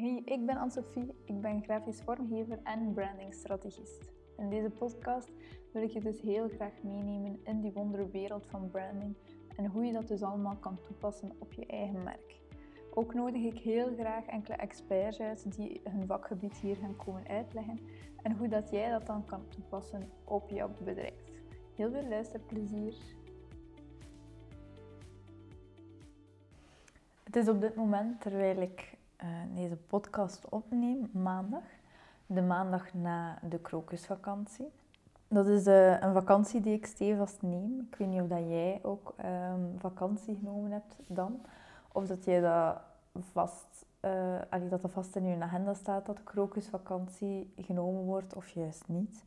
Hey, ik ben Anne-Sophie, ik ben grafisch vormgever en brandingstrategist. In deze podcast wil ik je dus heel graag meenemen in die wonderwereld van branding en hoe je dat dus allemaal kan toepassen op je eigen merk. Ook nodig ik heel graag enkele experts uit die hun vakgebied hier gaan komen uitleggen en hoe dat jij dat dan kan toepassen op jouw bedrijf. Heel veel luisterplezier! Het is op dit moment, terwijl ik uh, deze podcast opneem, maandag. De maandag na de krokusvakantie. Dat is uh, een vakantie die ik stevast neem. Ik weet niet of dat jij ook um, vakantie genomen hebt dan. Of dat jij dat vast, allee, dat dat vast in je agenda staat dat de krokusvakantie genomen wordt of juist niet.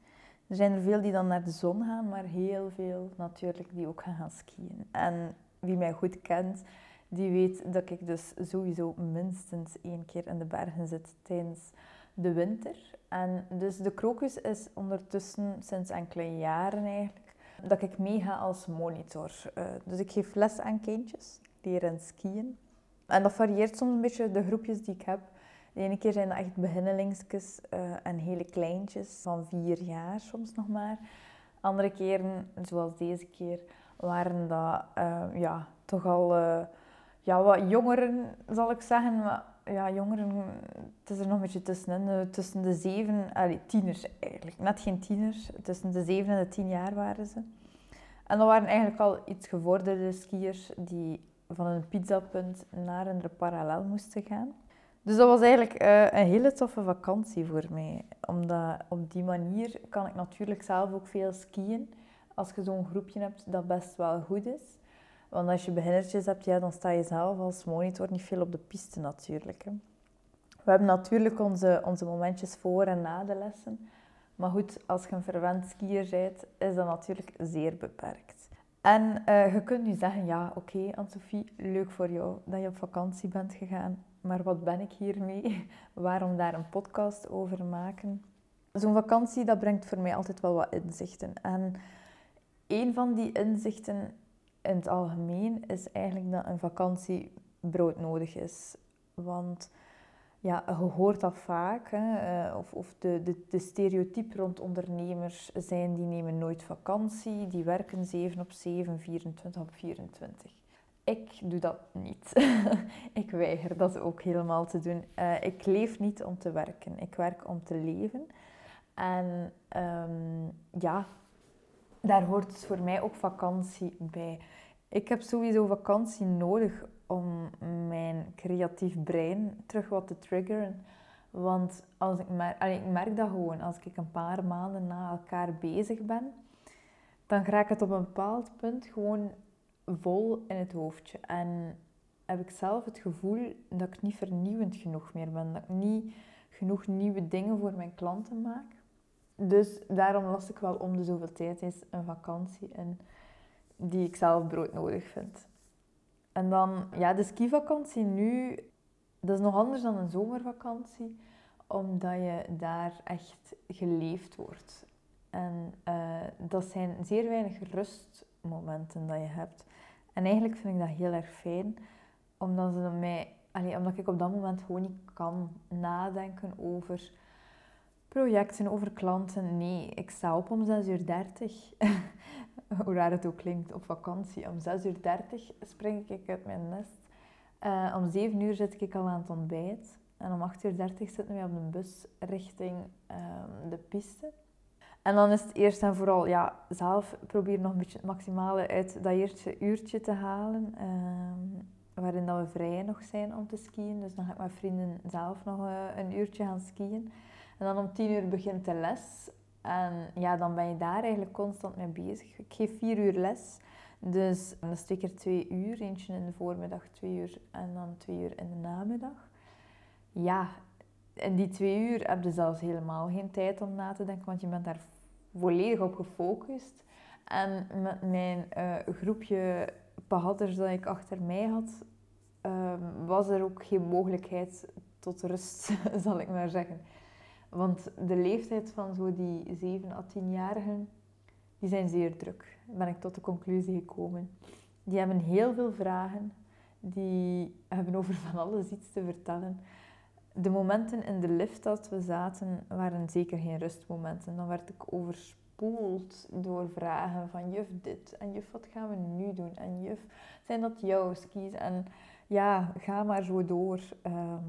Er zijn er veel die dan naar de zon gaan, maar heel veel natuurlijk die ook gaan gaan skiën. En wie mij goed kent, die weet dat ik dus sowieso minstens één keer in de bergen zit tijdens de winter. En dus de krokus is ondertussen sinds enkele jaren eigenlijk dat ik meega als monitor. Uh, dus ik geef les aan kindjes, leren skiën. En dat varieert soms een beetje de groepjes die ik heb. De ene keer zijn dat echt beginnelingsjes uh, en hele kleintjes van vier jaar soms nog maar. Andere keren, zoals deze keer, waren dat uh, ja, toch al ja, wat jongeren, zal ik zeggen. Maar ja, jongeren, het is er nog een beetje tussenin. Tussen de zeven, allee, tieners eigenlijk. Net geen tieners. Tussen de zeven en de tien jaar waren ze. En dat waren eigenlijk al iets gevorderde skiers die van een pizzapunt naar een parallel moesten gaan. Dus dat was eigenlijk uh, een hele toffe vakantie voor mij. Omdat op die manier kan ik natuurlijk zelf ook veel skiën. Als je zo'n groepje hebt dat best wel goed is. Want als je beginnertjes hebt, ja, dan sta je zelf als monitor niet veel op de piste natuurlijk. Hè. We hebben natuurlijk onze, onze momentjes voor en na de lessen. Maar goed, als je een verwend skier bent, is dat natuurlijk zeer beperkt. En uh, je kunt nu zeggen, ja, oké, okay, Anne-Sophie, leuk voor jou dat je op vakantie bent gegaan. Maar wat ben ik hiermee? Waarom daar een podcast over maken? Zo'n vakantie, dat brengt voor mij altijd wel wat inzichten. En een van die inzichten in het algemeen is eigenlijk dat een vakantie broodnodig is. Want ja, je hoort dat vaak, hè, eh, of, of de, de, de stereotype rond ondernemers zijn die nemen nooit vakantie, die werken 7 op 7, 24 op 24. Ik doe dat niet. ik weiger dat ook helemaal te doen. Uh, ik leef niet om te werken, ik werk om te leven. En um, ja, daar hoort dus voor mij ook vakantie bij. Ik heb sowieso vakantie nodig om mijn creatief brein terug wat te triggeren. Want als ik, merk, ik merk dat gewoon, als ik een paar maanden na elkaar bezig ben, dan raak ik het op een bepaald punt gewoon vol in het hoofdje. En heb ik zelf het gevoel dat ik niet vernieuwend genoeg meer ben. Dat ik niet genoeg nieuwe dingen voor mijn klanten maak. Dus daarom las ik wel om de zoveel tijd eens een vakantie in die ik zelf broodnodig vind. En dan, ja, de skivakantie nu, dat is nog anders dan een zomervakantie, omdat je daar echt geleefd wordt. En uh, dat zijn zeer weinig rustmomenten dat je hebt. En eigenlijk vind ik dat heel erg fijn, omdat, ze mij, allee, omdat ik op dat moment gewoon niet kan nadenken over projecten, over klanten. Nee, ik sta op om 6.30 uur. 30. Hoe raar het ook klinkt, op vakantie. Om 6.30 uur 30 spring ik uit mijn nest. Uh, om 7 uur zit ik al aan het ontbijt. En om 8.30 uur 30 zitten we op de bus richting um, de piste. En dan is het eerst en vooral ja, zelf proberen nog een beetje het maximale uit dat eerste uurtje te halen. Um, waarin dat we vrij nog zijn om te skiën. Dus dan ga ik met vrienden zelf nog uh, een uurtje gaan skiën. En dan om 10 uur begint de les. En ja, dan ben je daar eigenlijk constant mee bezig. Ik geef vier uur les. Dus dat is twee twee uur. Eentje in de voormiddag, twee uur. En dan twee uur in de namiddag. Ja, in die twee uur heb je zelfs helemaal geen tijd om na te denken. Want je bent daar volledig op gefocust. En met mijn uh, groepje pahatters dat ik achter mij had... Um, was er ook geen mogelijkheid tot rust, zal ik maar zeggen. Want de leeftijd van zo die 7 à 10-jarigen, die zijn zeer druk. Ben ik tot de conclusie gekomen. Die hebben heel veel vragen. Die hebben over van alles iets te vertellen. de momenten in de lift dat we zaten, waren zeker geen rustmomenten. Dan werd ik overspoeld door vragen van juf dit en juf wat gaan we nu doen en juf zijn dat jouw skis en ja, ga maar zo door. Ehm,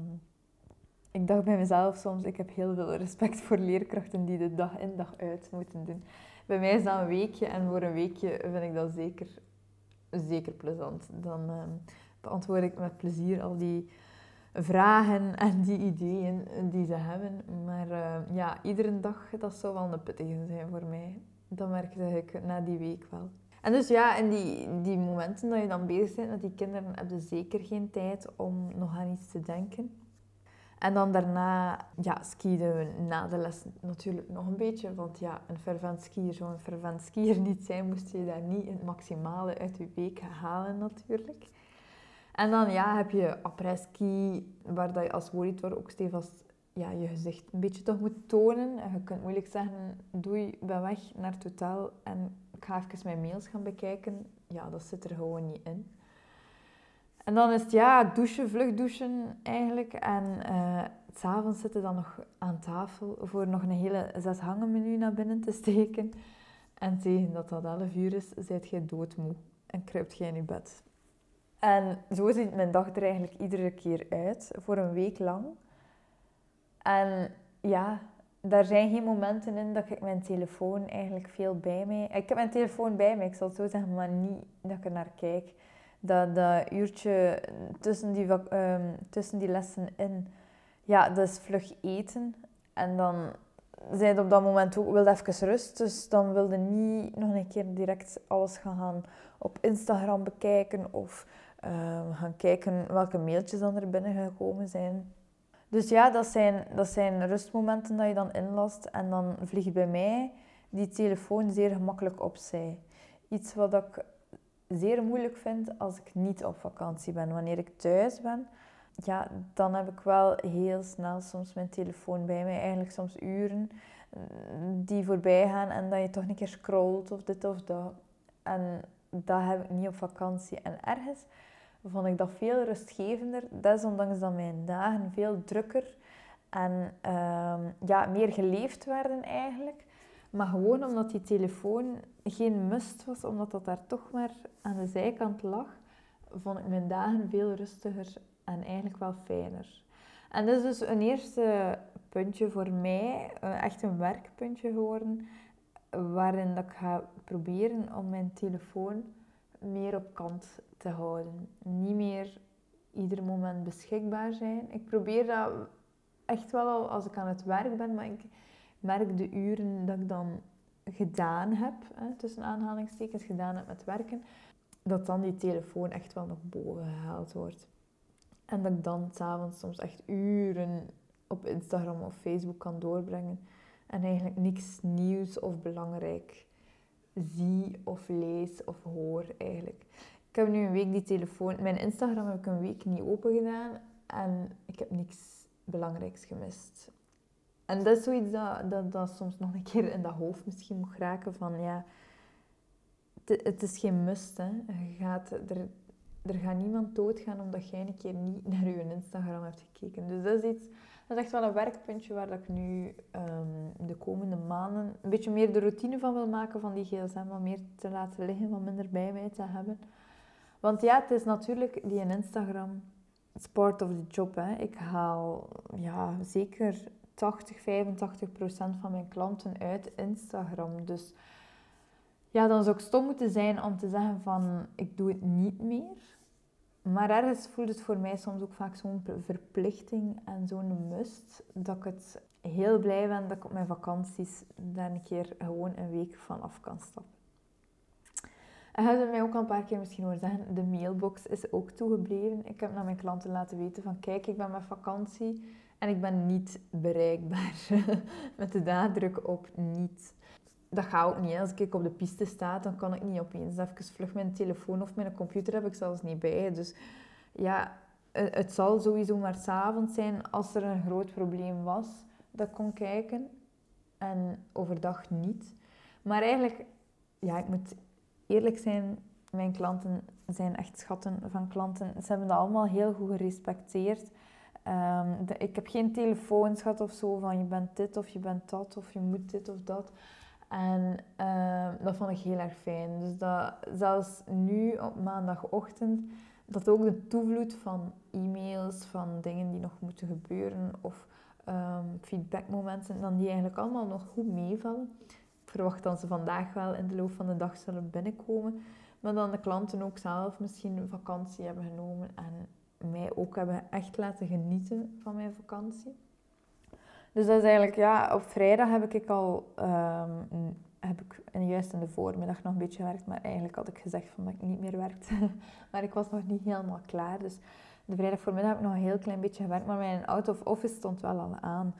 ik dacht bij mezelf soms, ik heb heel veel respect voor leerkrachten die dit dag in dag uit moeten doen. Bij mij is dat een weekje en voor een weekje vind ik dat zeker, zeker plezant. Dan ehm, beantwoord ik met plezier al die vragen en die ideeën die ze hebben. Maar uh, ja, iedere dag, dat zou wel een pittige zijn voor mij. Dat merkte ik na die week wel. En dus ja, in die, die momenten dat je dan bezig bent met die kinderen, heb je zeker geen tijd om nog aan iets te denken. En dan daarna ja, skieden we na de les natuurlijk nog een beetje. Want ja, een fervent skier zou een fervent skier niet zijn, moest je daar niet het maximale uit je week halen natuurlijk. En dan ja, heb je après-ski, waar dat je als monitor ook stevast ja, je gezicht een beetje toch moet tonen. En je kunt moeilijk zeggen, doei, ben weg naar het hotel en ik ga even mijn mails gaan bekijken. Ja, dat zit er gewoon niet in. En dan is het ja, douchen, vlug douchen eigenlijk. En uh, s'avonds zitten dan nog aan tafel voor nog een hele zes hangen menu naar binnen te steken. En tegen dat dat 11 uur is, zijt jij doodmoe en kruipt jij in je bed. En zo ziet mijn dag er eigenlijk iedere keer uit, voor een week lang. En ja, daar zijn geen momenten in dat ik mijn telefoon eigenlijk veel bij mij... Ik heb mijn telefoon bij mij, ik zal het zo zeggen, maar niet dat ik er naar kijk. Dat, dat uurtje tussen die, um, tussen die lessen in, ja, dat is vlug eten. En dan zijn op dat moment ook, wilde even rust. Dus dan wilde niet nog een keer direct alles gaan op Instagram bekijken of uh, gaan kijken welke mailtjes dan er binnen gekomen zijn. Dus ja, dat zijn, dat zijn rustmomenten dat je dan inlast en dan vliegt bij mij die telefoon zeer gemakkelijk opzij. Iets wat ik zeer moeilijk vind als ik niet op vakantie ben. Wanneer ik thuis ben, ja, dan heb ik wel heel snel soms mijn telefoon bij mij. Eigenlijk soms uren die voorbij gaan en dat je toch een keer scrolt of dit of dat. En dat heb ik niet op vakantie. En ergens vond ik dat veel rustgevender. Desondanks dat mijn dagen veel drukker en ehm, ja, meer geleefd werden eigenlijk. Maar gewoon omdat die telefoon geen must was, omdat dat daar toch maar aan de zijkant lag, vond ik mijn dagen veel rustiger en eigenlijk wel fijner. En dat is dus een eerste puntje voor mij, echt een werkpuntje geworden, waarin dat ik ga proberen om mijn telefoon meer op kant te houden. Niet meer ieder moment beschikbaar zijn. Ik probeer dat echt wel al als ik aan het werk ben, maar ik merk de uren dat ik dan gedaan heb, hè, tussen aanhalingstekens gedaan heb met werken, dat dan die telefoon echt wel nog boven gehaald wordt. En dat ik dan s'avonds soms echt uren op Instagram of Facebook kan doorbrengen en eigenlijk niks nieuws of belangrijk zie of lees of hoor eigenlijk. Ik heb nu een week die telefoon... Mijn Instagram heb ik een week niet open gedaan en ik heb niks belangrijks gemist. En dat is zoiets dat, dat, dat soms nog een keer in dat hoofd misschien moet raken van ja... Het, is geen must, hè. Je gaat, er, er gaat niemand doodgaan omdat jij een keer niet naar je Instagram hebt gekeken. Dus dat is iets dat is echt wel een werkpuntje waar ik nu um, de komende maanden een beetje meer de routine van wil maken van die gsm. Wat meer te laten liggen, wat minder bij mij te hebben. Want ja, het is natuurlijk die Instagram, it's part of the job. Hè. Ik haal ja, zeker 80, 85 procent van mijn klanten uit Instagram. Dus ja, dan zou ik stom moeten zijn om te zeggen van ik doe het niet meer. Maar ergens voelt het voor mij soms ook vaak zo'n verplichting en zo'n must, dat ik het heel blij ben dat ik op mijn vakanties daar een keer gewoon een week van af kan stappen. En hebt mij ook al een paar keer misschien horen zeggen, de mailbox is ook toegebleven. Ik heb naar mijn klanten laten weten van, kijk, ik ben met vakantie en ik ben niet bereikbaar. met de nadruk op niet dat gaat ook niet. Als ik op de piste sta, dan kan ik niet opeens even vlug mijn telefoon of mijn computer heb ik zelfs niet bij. Dus ja, het zal sowieso maar s'avonds zijn als er een groot probleem was dat ik kon kijken. En overdag niet. Maar eigenlijk, ja, ik moet eerlijk zijn, mijn klanten zijn echt schatten van klanten. Ze hebben dat allemaal heel goed gerespecteerd. Ehm, ik heb geen telefoons gehad of zo van je bent dit of je bent dat of je moet dit of dat. En ehm, dat vond ik heel erg fijn. Dus dat zelfs nu op maandagochtend, dat ook de toevloed van e-mails, van dingen die nog moeten gebeuren of um, feedbackmomenten, dan die eigenlijk allemaal nog goed meevallen. Ik verwacht dat ze vandaag wel in de loop van de dag zullen binnenkomen. Maar dan de klanten ook zelf misschien vakantie hebben genomen en mij ook hebben echt laten genieten van mijn vakantie. Dus dat is eigenlijk, ja, op vrijdag heb ik al, um, heb ik juist in de voormiddag nog een beetje gewerkt, maar eigenlijk had ik gezegd van dat ik niet meer werkte. maar ik was nog niet helemaal klaar, dus de vrijdag voormiddag heb ik nog een heel klein beetje gewerkt, maar mijn out of office stond wel al aan.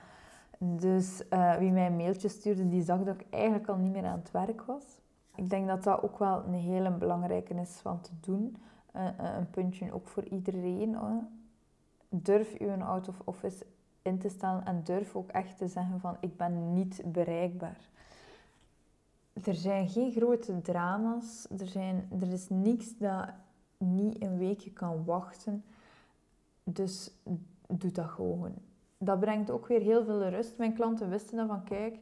Dus uh, wie mij een mailtje stuurde, die zag dat ik eigenlijk al niet meer aan het werk was. Ik denk dat dat ook wel een hele belangrijke is van te doen. Een puntje ook voor iedereen. Durf uw out of office in te stellen en durf ook echt te zeggen van ik ben niet bereikbaar. Er zijn geen grote drama's. Er, zijn, er is niks dat niet een weekje kan wachten. Dus doe dat gewoon. Dat brengt ook weer heel veel rust. Mijn klanten wisten dan van, kijk,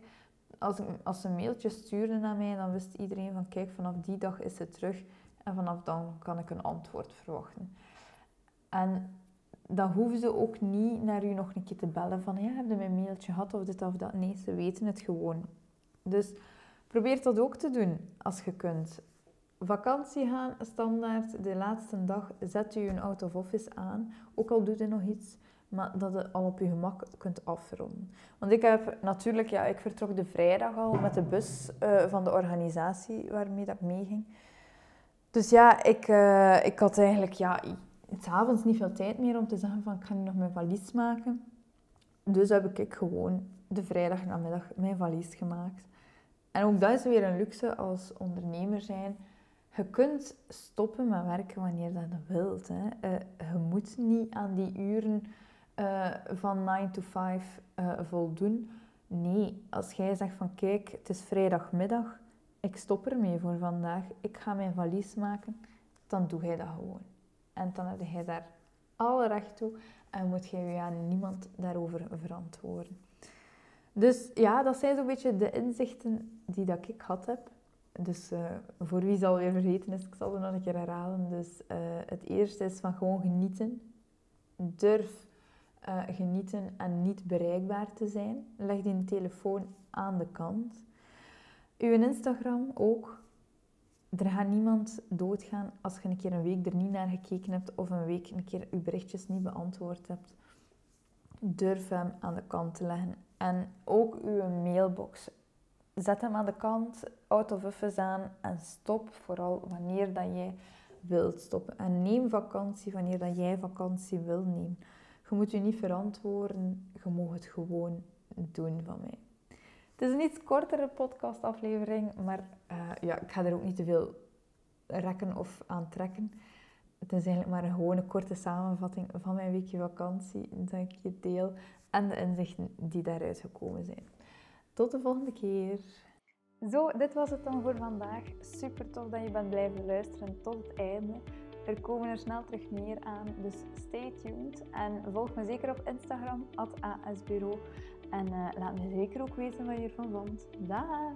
als, ik, als ze een mailtje stuurden naar mij, dan wist iedereen van, kijk, vanaf die dag is het terug. En vanaf dan kan ik een antwoord verwachten. En dan hoeven ze ook niet naar u nog een keer te bellen van, ja, heb je mijn mailtje gehad of dit of dat. Nee, ze weten het gewoon. Dus probeer dat ook te doen als je kunt vakantie gaan, standaard, de laatste dag, zet u een out of office aan. Ook al doet u nog iets, maar dat je al op je gemak kunt afronden. Want ik heb natuurlijk, ja, ik vertrok de vrijdag al met de bus uh, van de organisatie waarmee dat meeging. Dus ja, ik, uh, ik had eigenlijk, ja, s'avonds niet veel tijd meer om te zeggen van, ik ga nu nog mijn valies maken. Dus heb ik gewoon de vrijdag namiddag mijn valies gemaakt. En ook dat is weer een luxe als ondernemer zijn je kunt stoppen met werken wanneer dat je wilt. Hè. Uh, je moet niet aan die uren uh, van 9 to 5 uh, eh, voldoen. Nee, als jij zegt van kijk, het is vrijdagmiddag, ik stop ermee voor vandaag, ik ga mijn valies maken, dan doe jij dat gewoon. En dan heb jij daar alle recht toe en moet jij je aan niemand daarover verantwoorden. Dus ja, dat zijn zo'n beetje de inzichten die dat ik had heb. Dus uh, voor wie zal weer vergeten is, ik zal het nog een keer herhalen. Dus uh, het eerste is van gewoon genieten. Durf uh, genieten en niet bereikbaar te zijn. Leg die telefoon aan de kant. Uw Instagram ook. Er gaat niemand doodgaan als je een keer een week er niet naar gekeken hebt of een week een keer je berichtjes niet beantwoord hebt. Durf hem aan de kant te leggen. En ook uw mailbox zet hem aan de kant, out of aan en stop vooral wanneer dat jij wilt stoppen. En neem vakantie wanneer dat jij vakantie wil nemen. Je moet je niet verantwoorden, je mag het gewoon doen van mij. Het is een iets kortere podcastaflevering, maar uh, ja, ik ga er ook niet te veel rekken of aantrekken. Het is eigenlijk maar een gewone korte samenvatting van mijn weekje vakantie dat ik je deel en de inzichten die daaruit gekomen zijn. Tot de volgende keer. Zo, dit was het dan voor vandaag. Super tof dat je bent blijven luisteren tot het einde. Er komen er snel terug meer aan, dus stay tuned. En volg me zeker op Instagram, asbureau. En uh, laat me zeker ook weten wat je ervan vond. Dag!